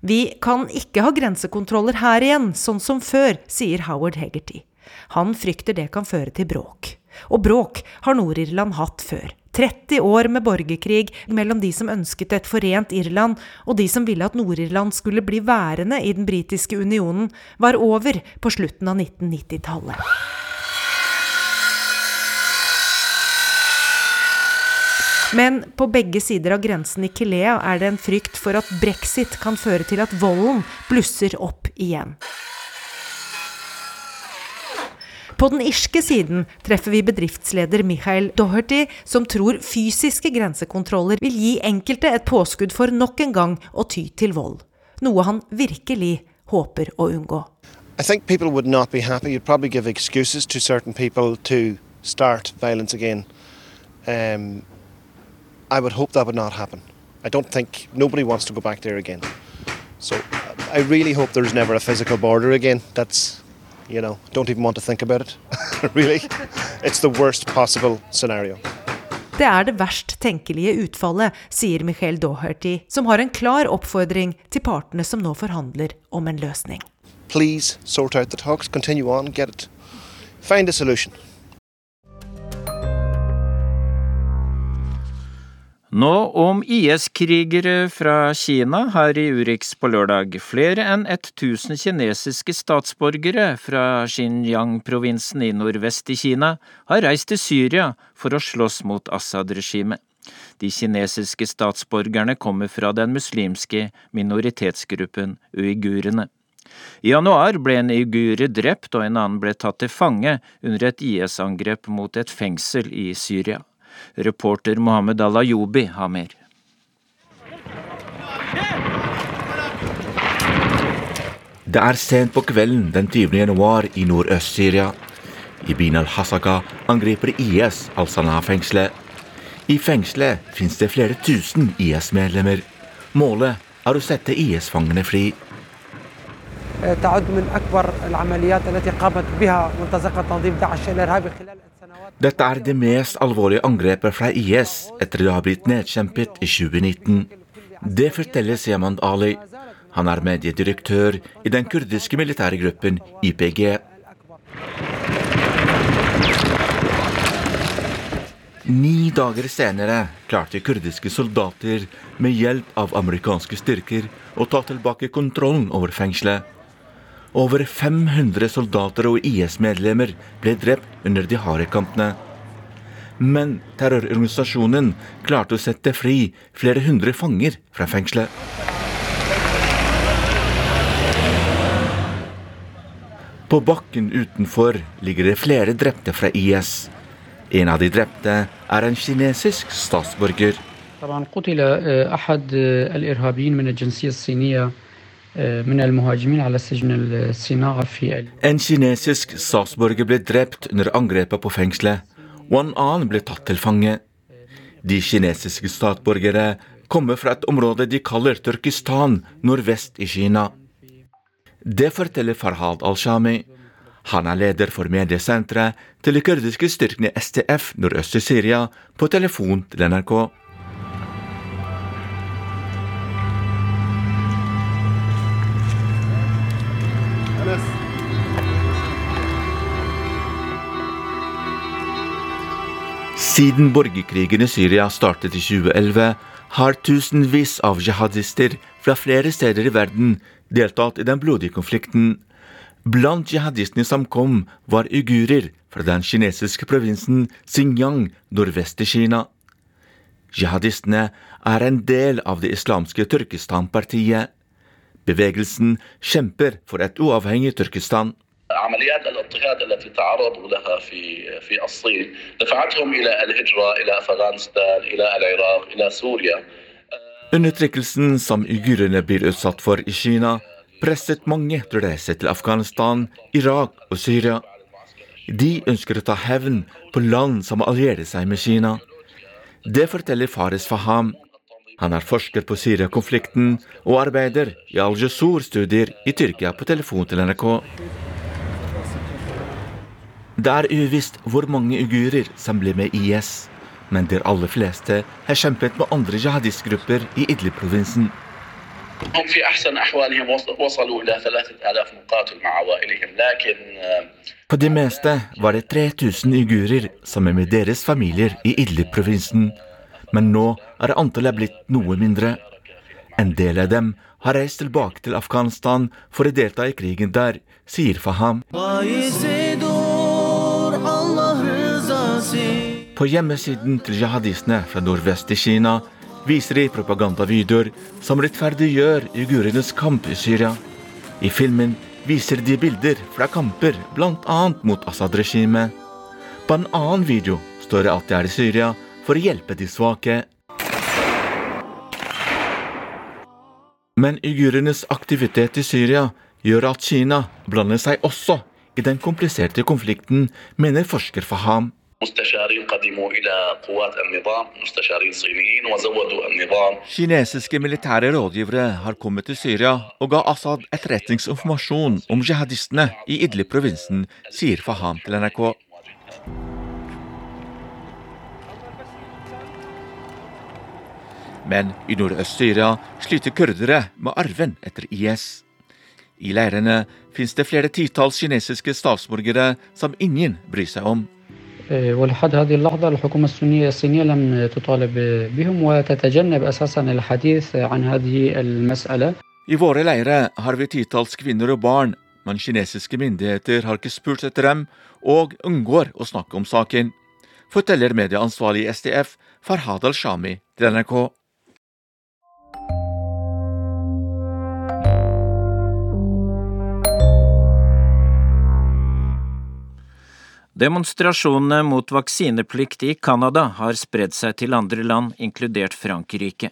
Vi kan ikke ha grensekontroller her igjen, sånn som før, sier Howard Hegarty. Han frykter det kan føre til bråk. Og bråk har Nord-Irland hatt før. 30 år med borgerkrig mellom de som ønsket et forent Irland, og de som ville at Nord-Irland skulle bli værende i den britiske unionen, var over på slutten av 1990-tallet. Men på begge sider av grensen i Kilea er det en frykt for at brexit kan føre til at volden blusser opp igjen. På den irske siden treffer vi bedriftsleder Michael Doherty, som tror fysiske grensekontroller vil gi enkelte et påskudd for nok en gang å ty til vold. Noe han virkelig håper å unngå. I think people would not be happy. You'd probably give excuses to certain people to start violence again. Um, I would hope that would not happen. I don't think nobody wants to go back there again. So I really hope there's never a physical border again. That's, you know, don't even want to think about it. really. It's the worst possible scenario. Det er det verst tenkelige utfallet, sier Michael Doherty, som har en klar oppfordring til partene som nå forhandler om en løsning. Please sort out the talks, continue on, get it. Find a solution. Nå om IS-krigere fra Kina her i Urix på lørdag. Flere enn 1000 kinesiske statsborgere fra Xinjiang-provinsen i nordvest i Kina har reist til Syria for å slåss mot Assad-regimet. De kinesiske statsborgerne kommer fra den muslimske minoritetsgruppen uigurene. I januar ble en uigure drept og en annen ble tatt til fange under et IS-angrep mot et fengsel i Syria. Reporter Mohammed Alayobi har mer. Det er sent på kvelden den 20. januar i nordøst-Syria. I byen al-Hasaka angriper IS al-Sanaa-fengselet. I fengselet finnes det flere tusen IS-medlemmer. Målet er å sette IS-fangene fri. تعد من أكبر العمليات التي قامت بها منتزقة تنظيم داعش الإرهابي خلال dette er det mest alvorlige angrepet fra IS etter det har blitt nedkjempet i 2019. Det forteller Seman Ali. Han er mediedirektør i den kurdiske militære gruppen YPG. Ni dager senere klarte kurdiske soldater med hjelp av amerikanske styrker å ta tilbake kontrollen over fengselet. Over 500 soldater og IS-medlemmer ble drept under de harde kampene. Men terrororganisasjonen klarte å sette fri flere hundre fanger fra fengselet. På bakken utenfor ligger det flere drepte fra IS. En av de drepte er en kinesisk statsborger. طبعا قتل أحد الإرهابيين من الجنسية الصينية من المهاجمين على سجن الصناعة في En kinesisk statsborger ble drept under angrepet på fengselet, og en annen ble tatt til fange. De kinesiske statsborgere kommer fra et område de kaller Turkistan, nordvest i Kina. Det forteller Farhad al-Shami. Han er leder for mediesenteret til de kurdiske styrkene STF nordøst i Syria, på telefon til NRK. Siden borgerkrigen i Syria startet i 2011, har tusenvis av jihadister fra flere steder i verden deltatt i den blodige konflikten. Blant jihadistene som kom, var uigurer fra den kinesiske provinsen Xinjiang nordvest i Kina. Jihadistene er en del av det islamske Tyrkistan-partiet. Bevegelsen kjemper for et uavhengig Turkestan. عمليات الاضطهاد التي تعرضوا لها في في الصين دفعتهم الى الهجره الى افغانستان الى العراق الى سوريا Undertrykkelsen som uigurene blir utsatt for i Kina, presset mange til å reise til Afghanistan, Irak og Syria. De ønsker å ta hevn på land som allierer seg med Kina. Det forteller Fares Faham. Han er forsker på Syria-konflikten og arbeider i Al-Jasur-studier i Tyrkia på telefon til NRK. Det er uvisst hvor mange uigurer som ble med IS, men de aller fleste har kjempet med andre jihadistgrupper i Idlib-provinsen. هم في احسن احوالهم وص- وصلوا الى 3000 مقاتل مع عوائلهم لكن آه، På det meste var det 3000 uigurer sammen med deres familier i Idlib-provinsen, men nå er antallet blitt noe mindre. En del av dem har reist tilbake til Afghanistan for å delta i krigen der, sier Faham. På hjemmesiden til jihadistene fra nordvest i Kina viser de propagandavideoer som rettferdiggjør uigurenes kamp i Syria. I filmen viser de bilder fra kamper bl.a. mot Assad-regimet. På en annen video står det at de er i Syria for å hjelpe de svake. Men uigurenes aktivitet i Syria gjør at Kina blander seg også i den kompliserte konflikten, mener forsker Faham. Kinesiske militære rådgivere har kommet til Syria og ga Assad etterretningsinformasjon om jihadistene i Idlib-provinsen, sier Faham til NRK. Men i Nordøst-Syria sliter kurdere med arven etter IS. I leirene fins det flere titalls kinesiske statsborgere som ingen bryr seg om. آه، ولحد هذه اللحظة الحكومة السنية الصينية لم تطالب بهم وتتجنب أساسا الحديث عن هذه المسألة I våre leire har vi titalls kvinner og barn, men kinesiske myndigheter har ikke spurt etter dem, og unngår å snakke om saken, forteller medieansvarlig i STF Farhad al-Shami til NRK. Demonstrasjonene mot vaksineplikt i Canada har spredd seg til andre land, inkludert Frankrike.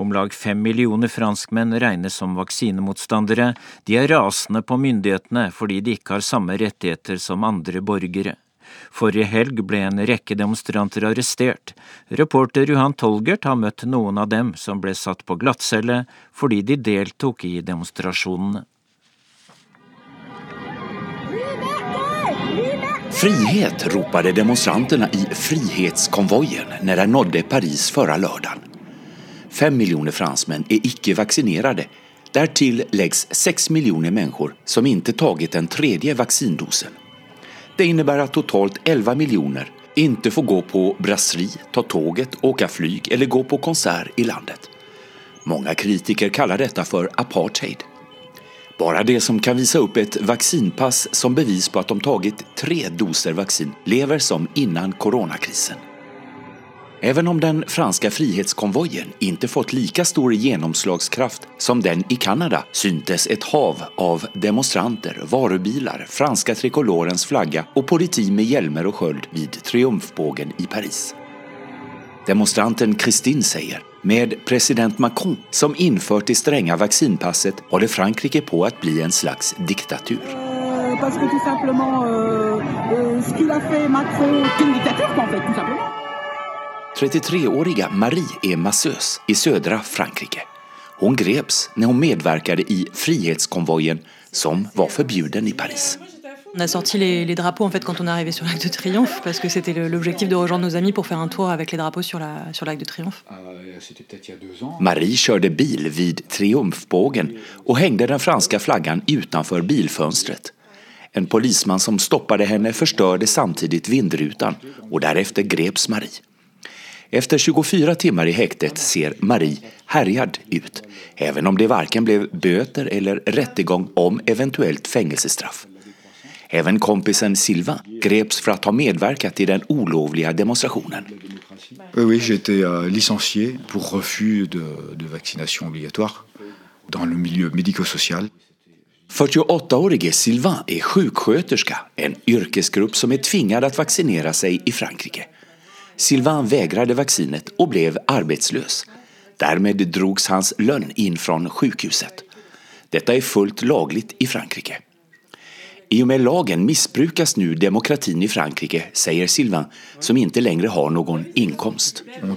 Om lag fem millioner franskmenn regnes som vaksinemotstandere. De er rasende på myndighetene fordi de ikke har samme rettigheter som andre borgere. Forrige helg ble en rekke demonstranter arrestert. Reporter Johan Tolgert har møtt noen av dem som ble satt på glattcelle fordi de deltok i demonstrasjonene. Frihet ropade demonstranterna i Frihetskonvojen när de nådde Paris förra lördagen. Fem miljoner fransmän är icke-vaccinerade. Därtill läggs sex miljoner människor som inte tagit den tredje vaccindosen. Det innebär att totalt 11 miljoner inte får gå på brasserie, ta tåget, åka flyg eller gå på konsert i landet. Många kritiker kallar detta för apartheid. Bara det som kan visa upp ett vaccinpass som bevis på att de tagit tre doser vaccin lever som innan coronakrisen. Även om den franska frihetskonvojen inte fått lika stor genomslagskraft som den i Kanada syntes ett hav av demonstranter, varubilar, franska trikolorens flagga och politi med hjälmer och sköld vid triumfbågen i Paris. Demonstranten Christine säger med president Macron som infört det stränga vaccinpasset håller Frankrike på att bli en slags diktatur. Euh, parce que tout simplement, euh, euh, ce qu'il a fait Macron, c'est une dictature en fait, tout simplement. 33-åriga Marie är massös i södra Frankrike. Hon greps när hon medverkade i Frihetskonvojen som var förbjuden i Paris. On a sorti les, les, drapeaux en fait quand on est arrivé sur l'Arc de Triomphe parce que c'était l'objectif de rejoindre nos amis pour faire un tour avec les drapeaux sur la sur de Triomphe. Marie körde bil vid Triumfbågen och hängde den franska flaggan utanför bilfönstret. En polisman som stoppade henne förstörde samtidigt vindrutan och därefter greps Marie. Efter 24 timmar i häktet ser Marie härjad ut, även om det varken blev böter eller rättegång om eventuellt fängelsestraff. Även kompisen Silva greps för att ha medverkat i den olovliga demonstrationen. Oui, j'ai été euh, licencié pour refus de, de vaccination obligatoire dans le milieu médico-social. 48-årige Sylvain är sjuksköterska, en yrkesgrupp som är tvingad att vaccinera sig i Frankrike. Sylvain vägrade vaccinet och blev arbetslös. Därmed drogs hans lön in från sjukhuset. Detta är fullt lagligt i Frankrike. I och med lagen missbrukas nu demokratin i Frankrike, säger Sylvain, som inte längre har någon inkomst. Euh,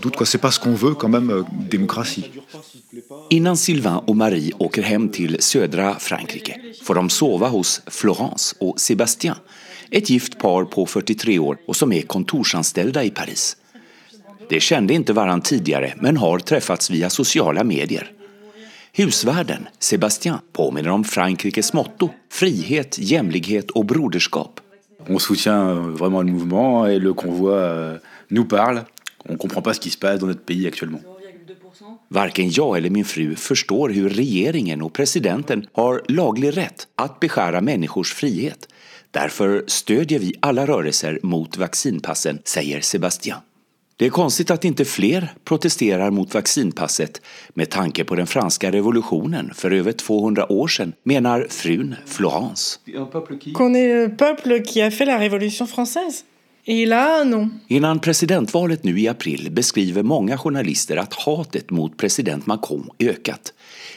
Innan Sylvain och Marie åker hem till södra Frankrike får de sova hos Florence och Sébastien, ett gift par på 43 år och som är kontorsanställda i Paris. De kände inte varann tidigare men har träffats via sociala medier. Husvärden, Sébastien, påminner om Frankrikes motto frihet, jämlikhet och broderskap. On soutient vraiment le mouvement et le convoi euh, nous parle. On comprend pas ce qui se passe dans notre pays actuellement. Varken jag eller min fru förstår hur regeringen och presidenten har laglig rätt att beskära människors frihet. Därför stödjer vi alla rörelser mot vaccinpassen, säger Sebastian. Det är konstigt att inte fler protesterar mot vaccinpasset med tanke på den franska revolutionen för över 200 år sedan, menar frun Florence. Qu'on est le peuple qui a fait la révolution française. Et là, non. Innan presidentvalet nu i april beskriver många journalister att hatet mot president Macron ökat.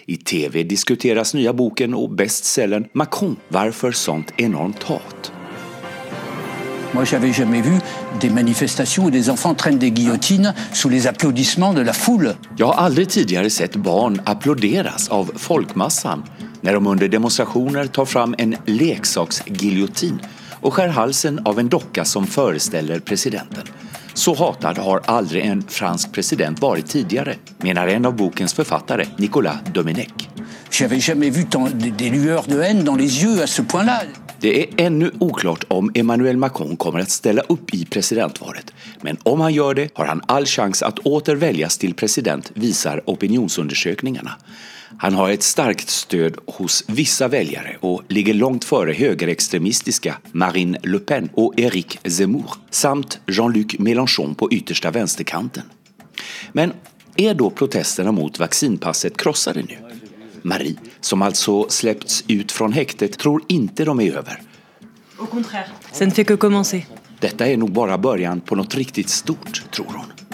I tv diskuteras nya boken och bestsellern Macron, varför sånt enormt hat? Moi, j'avais jamais vu des manifestations où des enfants traînent des guillotines sous les applaudissements de la foule. Jag har aldrig tidigare sett barn applåderas av folkmassan när de under demonstrationer tar fram en leksaksgiljotin och skär halsen av en docka som föreställer presidenten. Så hatad har aldrig en fransk president varit tidigare, menar en av bokens författare, Nicolas Domenech. J'avais jamais vu tant des lueurs de haine dans les yeux à ce point-là. Det är ännu oklart om Emmanuel Macron kommer att ställa upp i presidentvalet. Men om han gör det har han all chans att åter väljas till president, visar opinionsundersökningarna. Han har ett starkt stöd hos vissa väljare och ligger långt före högerextremistiska Marine Le Pen och Éric Zemmour samt Jean-Luc Mélenchon på yttersta vänsterkanten. Men är då protesterna mot vaccinpasset krossade nu? Marie, som alltså släppts ut från häktet, tror inte de är över. Au contraire, ça ne fait que commencer. Detta är nog bara början på något riktigt stort, tror hon.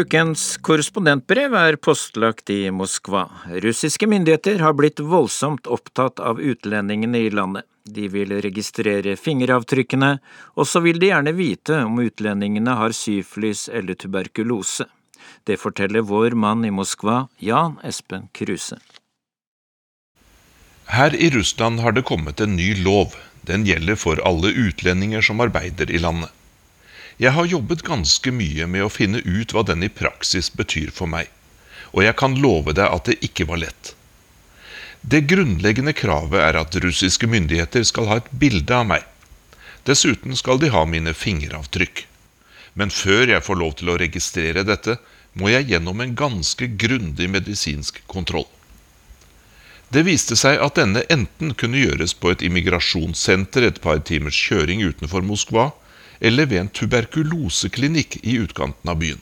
Ukens korrespondentbrev er postlagt i Moskva. Russiske myndigheter har blitt voldsomt opptatt av utlendingene i landet. De vil registrere fingeravtrykkene, og så vil de gjerne vite om utlendingene har syflis eller tuberkulose. Det forteller vår mann i Moskva, Jan Espen Kruse. Her i Russland har det kommet en ny lov. Den gjelder for alle utlendinger som arbeider i landet. Jeg har jobbet ganske mye med å finne ut hva den i praksis betyr for meg, og jeg kan love deg at det ikke var lett. Det grunnleggende kravet er at russiske myndigheter skal ha et bilde av meg. Dessuten skal de ha mine fingeravtrykk. Men før jeg får lov til å registrere dette, må jeg gjennom en ganske grundig medisinsk kontroll. Det viste seg at denne enten kunne gjøres på et immigrasjonssenter et par timers kjøring utenfor Moskva, eller ved en tuberkuloseklinikk i utkanten av byen.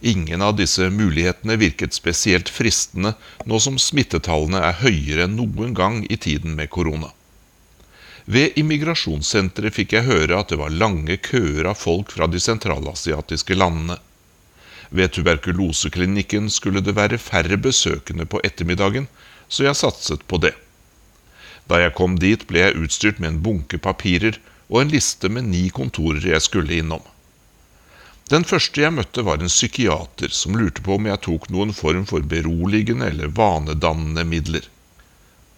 Ingen av disse mulighetene virket spesielt fristende nå som smittetallene er høyere enn noen gang i tiden med korona. Ved immigrasjonssenteret fikk jeg høre at det var lange køer av folk fra de sentralasiatiske landene. Ved tuberkuloseklinikken skulle det være færre besøkende på ettermiddagen, så jeg satset på det. Da jeg kom dit, ble jeg utstyrt med en bunke papirer og en liste med ni kontorer jeg skulle innom. Den første jeg møtte, var en psykiater som lurte på om jeg tok noen form for beroligende eller vanedannende midler.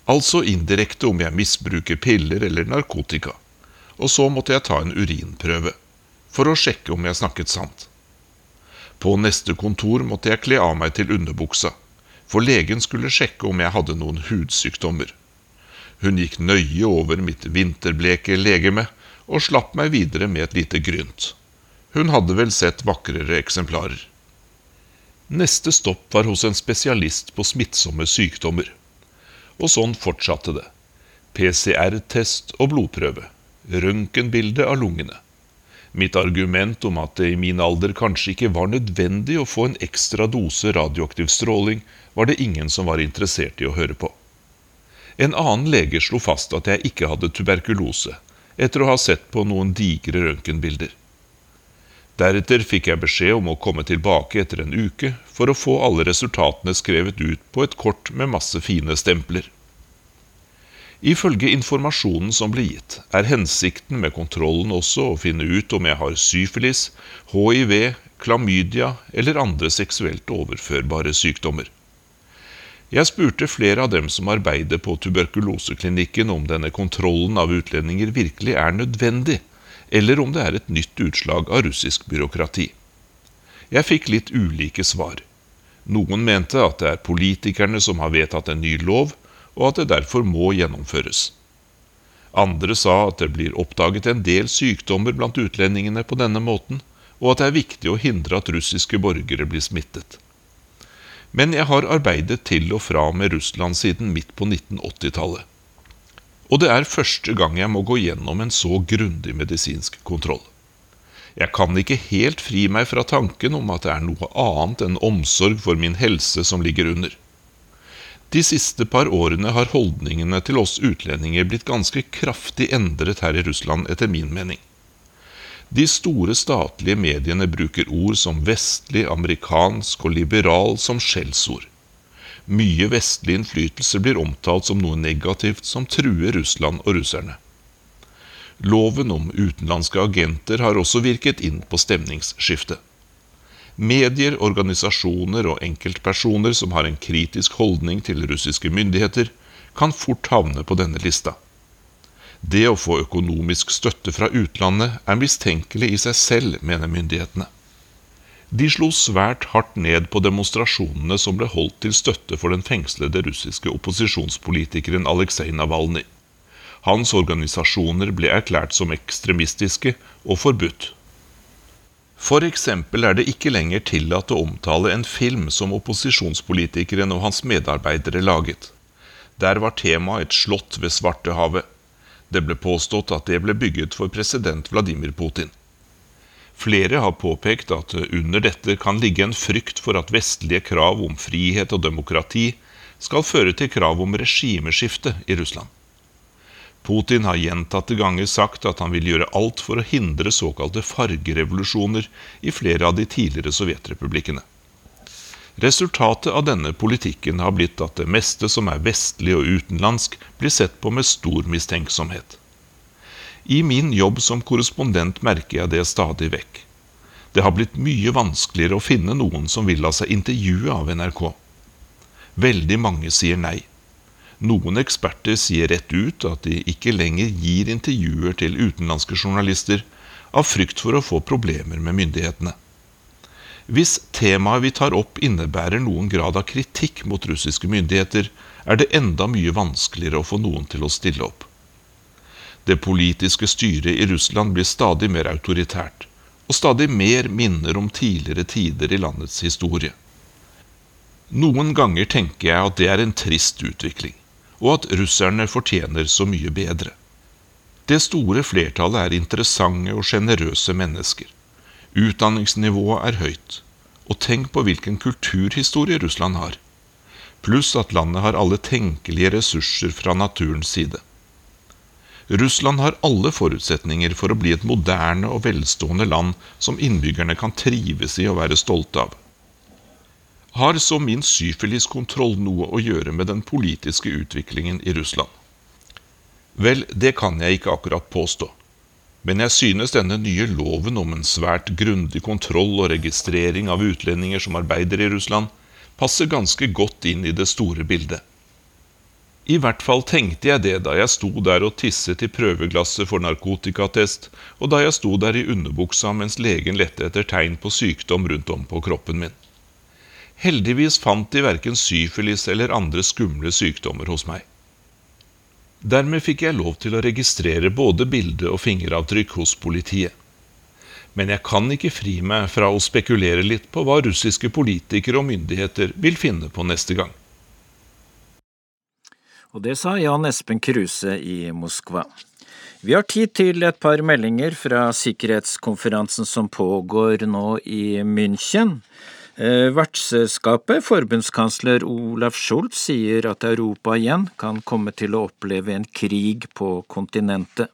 Altså indirekte om jeg misbruker piller eller narkotika. Og så måtte jeg ta en urinprøve, for å sjekke om jeg snakket sant. På neste kontor måtte jeg kle av meg til underbuksa, for legen skulle sjekke om jeg hadde noen hudsykdommer. Hun gikk nøye over mitt vinterbleke legeme og slapp meg videre med et lite grynt. Hun hadde vel sett vakrere eksemplarer. Neste stopp var hos en spesialist på smittsomme sykdommer. Og sånn fortsatte det. PCR-test og blodprøve. Røntgenbilde av lungene. Mitt argument om at det i min alder kanskje ikke var nødvendig å få en ekstra dose radioaktiv stråling, var det ingen som var interessert i å høre på. En annen lege slo fast at jeg ikke hadde tuberkulose, etter å ha sett på noen digre røntgenbilder. Deretter fikk jeg beskjed om å komme tilbake etter en uke for å få alle resultatene skrevet ut på et kort med masse fine stempler. Ifølge informasjonen som ble gitt, er hensikten med kontrollen også å finne ut om jeg har syfilis, hiv, klamydia eller andre seksuelt overførbare sykdommer. Jeg spurte flere av dem som arbeider på tuberkuloseklinikken om denne kontrollen av utlendinger virkelig er nødvendig, eller om det er et nytt utslag av russisk byråkrati. Jeg fikk litt ulike svar. Noen mente at det er politikerne som har vedtatt en ny lov, og at det derfor må gjennomføres. Andre sa at det blir oppdaget en del sykdommer blant utlendingene på denne måten, og at det er viktig å hindre at russiske borgere blir smittet. Men jeg har arbeidet til og fra med Russland siden midt på 1980-tallet. Og det er første gang jeg må gå gjennom en så grundig medisinsk kontroll. Jeg kan ikke helt fri meg fra tanken om at det er noe annet enn omsorg for min helse som ligger under. De siste par årene har holdningene til oss utlendinger blitt ganske kraftig endret her i Russland, etter min mening. De store statlige mediene bruker ord som vestlig, amerikansk og liberal som skjellsord. Mye vestlig innflytelse blir omtalt som noe negativt som truer Russland og russerne. Loven om utenlandske agenter har også virket inn på stemningsskiftet. Medier, organisasjoner og enkeltpersoner som har en kritisk holdning til russiske myndigheter, kan fort havne på denne lista. Det å få økonomisk støtte fra utlandet er mistenkelig i seg selv, mener myndighetene. De slo svært hardt ned på demonstrasjonene som ble holdt til støtte for den fengslede russiske opposisjonspolitikeren Aleksej Navalnyj. Hans organisasjoner ble erklært som ekstremistiske og forbudt. For eksempel er det ikke lenger tillatt å omtale en film som opposisjonspolitikeren og hans medarbeidere laget. Der var temaet et slott ved Svartehavet. Det ble påstått at det ble bygget for president Vladimir Putin. Flere har påpekt at under dette kan ligge en frykt for at vestlige krav om frihet og demokrati skal føre til krav om regimeskifte i Russland. Putin har gjentatte ganger sagt at han vil gjøre alt for å hindre såkalte fargerevolusjoner i flere av de tidligere sovjetrepublikkene. Resultatet av denne politikken har blitt at det meste som er vestlig og utenlandsk, blir sett på med stor mistenksomhet. I min jobb som korrespondent merker jeg det stadig vekk. Det har blitt mye vanskeligere å finne noen som vil la seg intervjue av NRK. Veldig mange sier nei. Noen eksperter sier rett ut at de ikke lenger gir intervjuer til utenlandske journalister av frykt for å få problemer med myndighetene. Hvis temaet vi tar opp innebærer noen grad av kritikk mot russiske myndigheter, er det enda mye vanskeligere å få noen til å stille opp. Det politiske styret i Russland blir stadig mer autoritært, og stadig mer minner om tidligere tider i landets historie. Noen ganger tenker jeg at det er en trist utvikling, og at russerne fortjener så mye bedre. Det store flertallet er interessante og sjenerøse mennesker. Utdanningsnivået er høyt. Og tenk på hvilken kulturhistorie Russland har. Pluss at landet har alle tenkelige ressurser fra naturens side. Russland har alle forutsetninger for å bli et moderne og velstående land som innbyggerne kan trives i og være stolte av. Har så min syfiliskontroll noe å gjøre med den politiske utviklingen i Russland? Vel, det kan jeg ikke akkurat påstå. Men jeg synes denne nye loven om en svært grundig kontroll og registrering av utlendinger som arbeider i Russland, passer ganske godt inn i det store bildet. I hvert fall tenkte jeg det da jeg sto der og tisset i prøveglasset for narkotikatest, og da jeg sto der i underbuksa mens legen lette etter tegn på sykdom rundt om på kroppen min. Heldigvis fant de verken syfilis eller andre skumle sykdommer hos meg. Dermed fikk jeg lov til å registrere både bilde og fingeravtrykk hos politiet. Men jeg kan ikke fri meg fra å spekulere litt på hva russiske politikere og myndigheter vil finne på neste gang. Og det sa Jan Espen Kruse i Moskva. Vi har tid til et par meldinger fra sikkerhetskonferansen som pågår nå i München. Eh, vertsselskapet, forbundskansler Olaf Scholz, sier at Europa igjen kan komme til å oppleve en krig på kontinentet.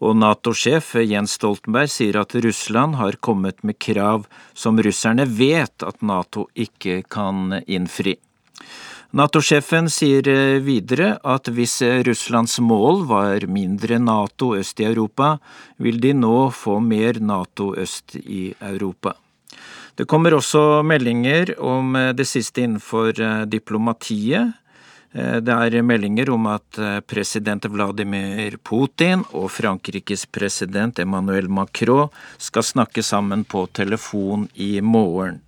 Og Nato-sjef Jens Stoltenberg sier at Russland har kommet med krav som russerne vet at Nato ikke kan innfri. Nato-sjefen sier eh, videre at hvis Russlands mål var mindre Nato øst i Europa, vil de nå få mer Nato øst i Europa. Det kommer også meldinger om eh, det siste innenfor eh, diplomatiet. Eh, det er meldinger om at president Vladimir Putin og Frankrikes president Emmanuel Macron skal snakke sammen på telefon i morgen.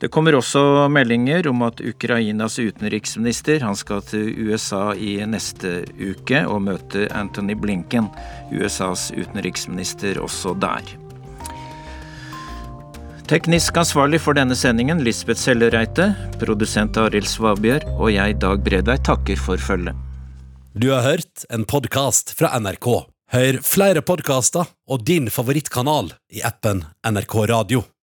Det kommer også meldinger om at Ukrainas utenriksminister han skal til USA i neste uke og møte Anthony Blinken, USAs utenriksminister, også der. Teknisk ansvarlig for denne sendingen Lisbeth Sellereite, produsent Arild Svabjørg og jeg, Dag Bredvei, takker for følget. Du har hørt en podkast fra NRK. Hør flere podkaster og din favorittkanal i appen NRK Radio.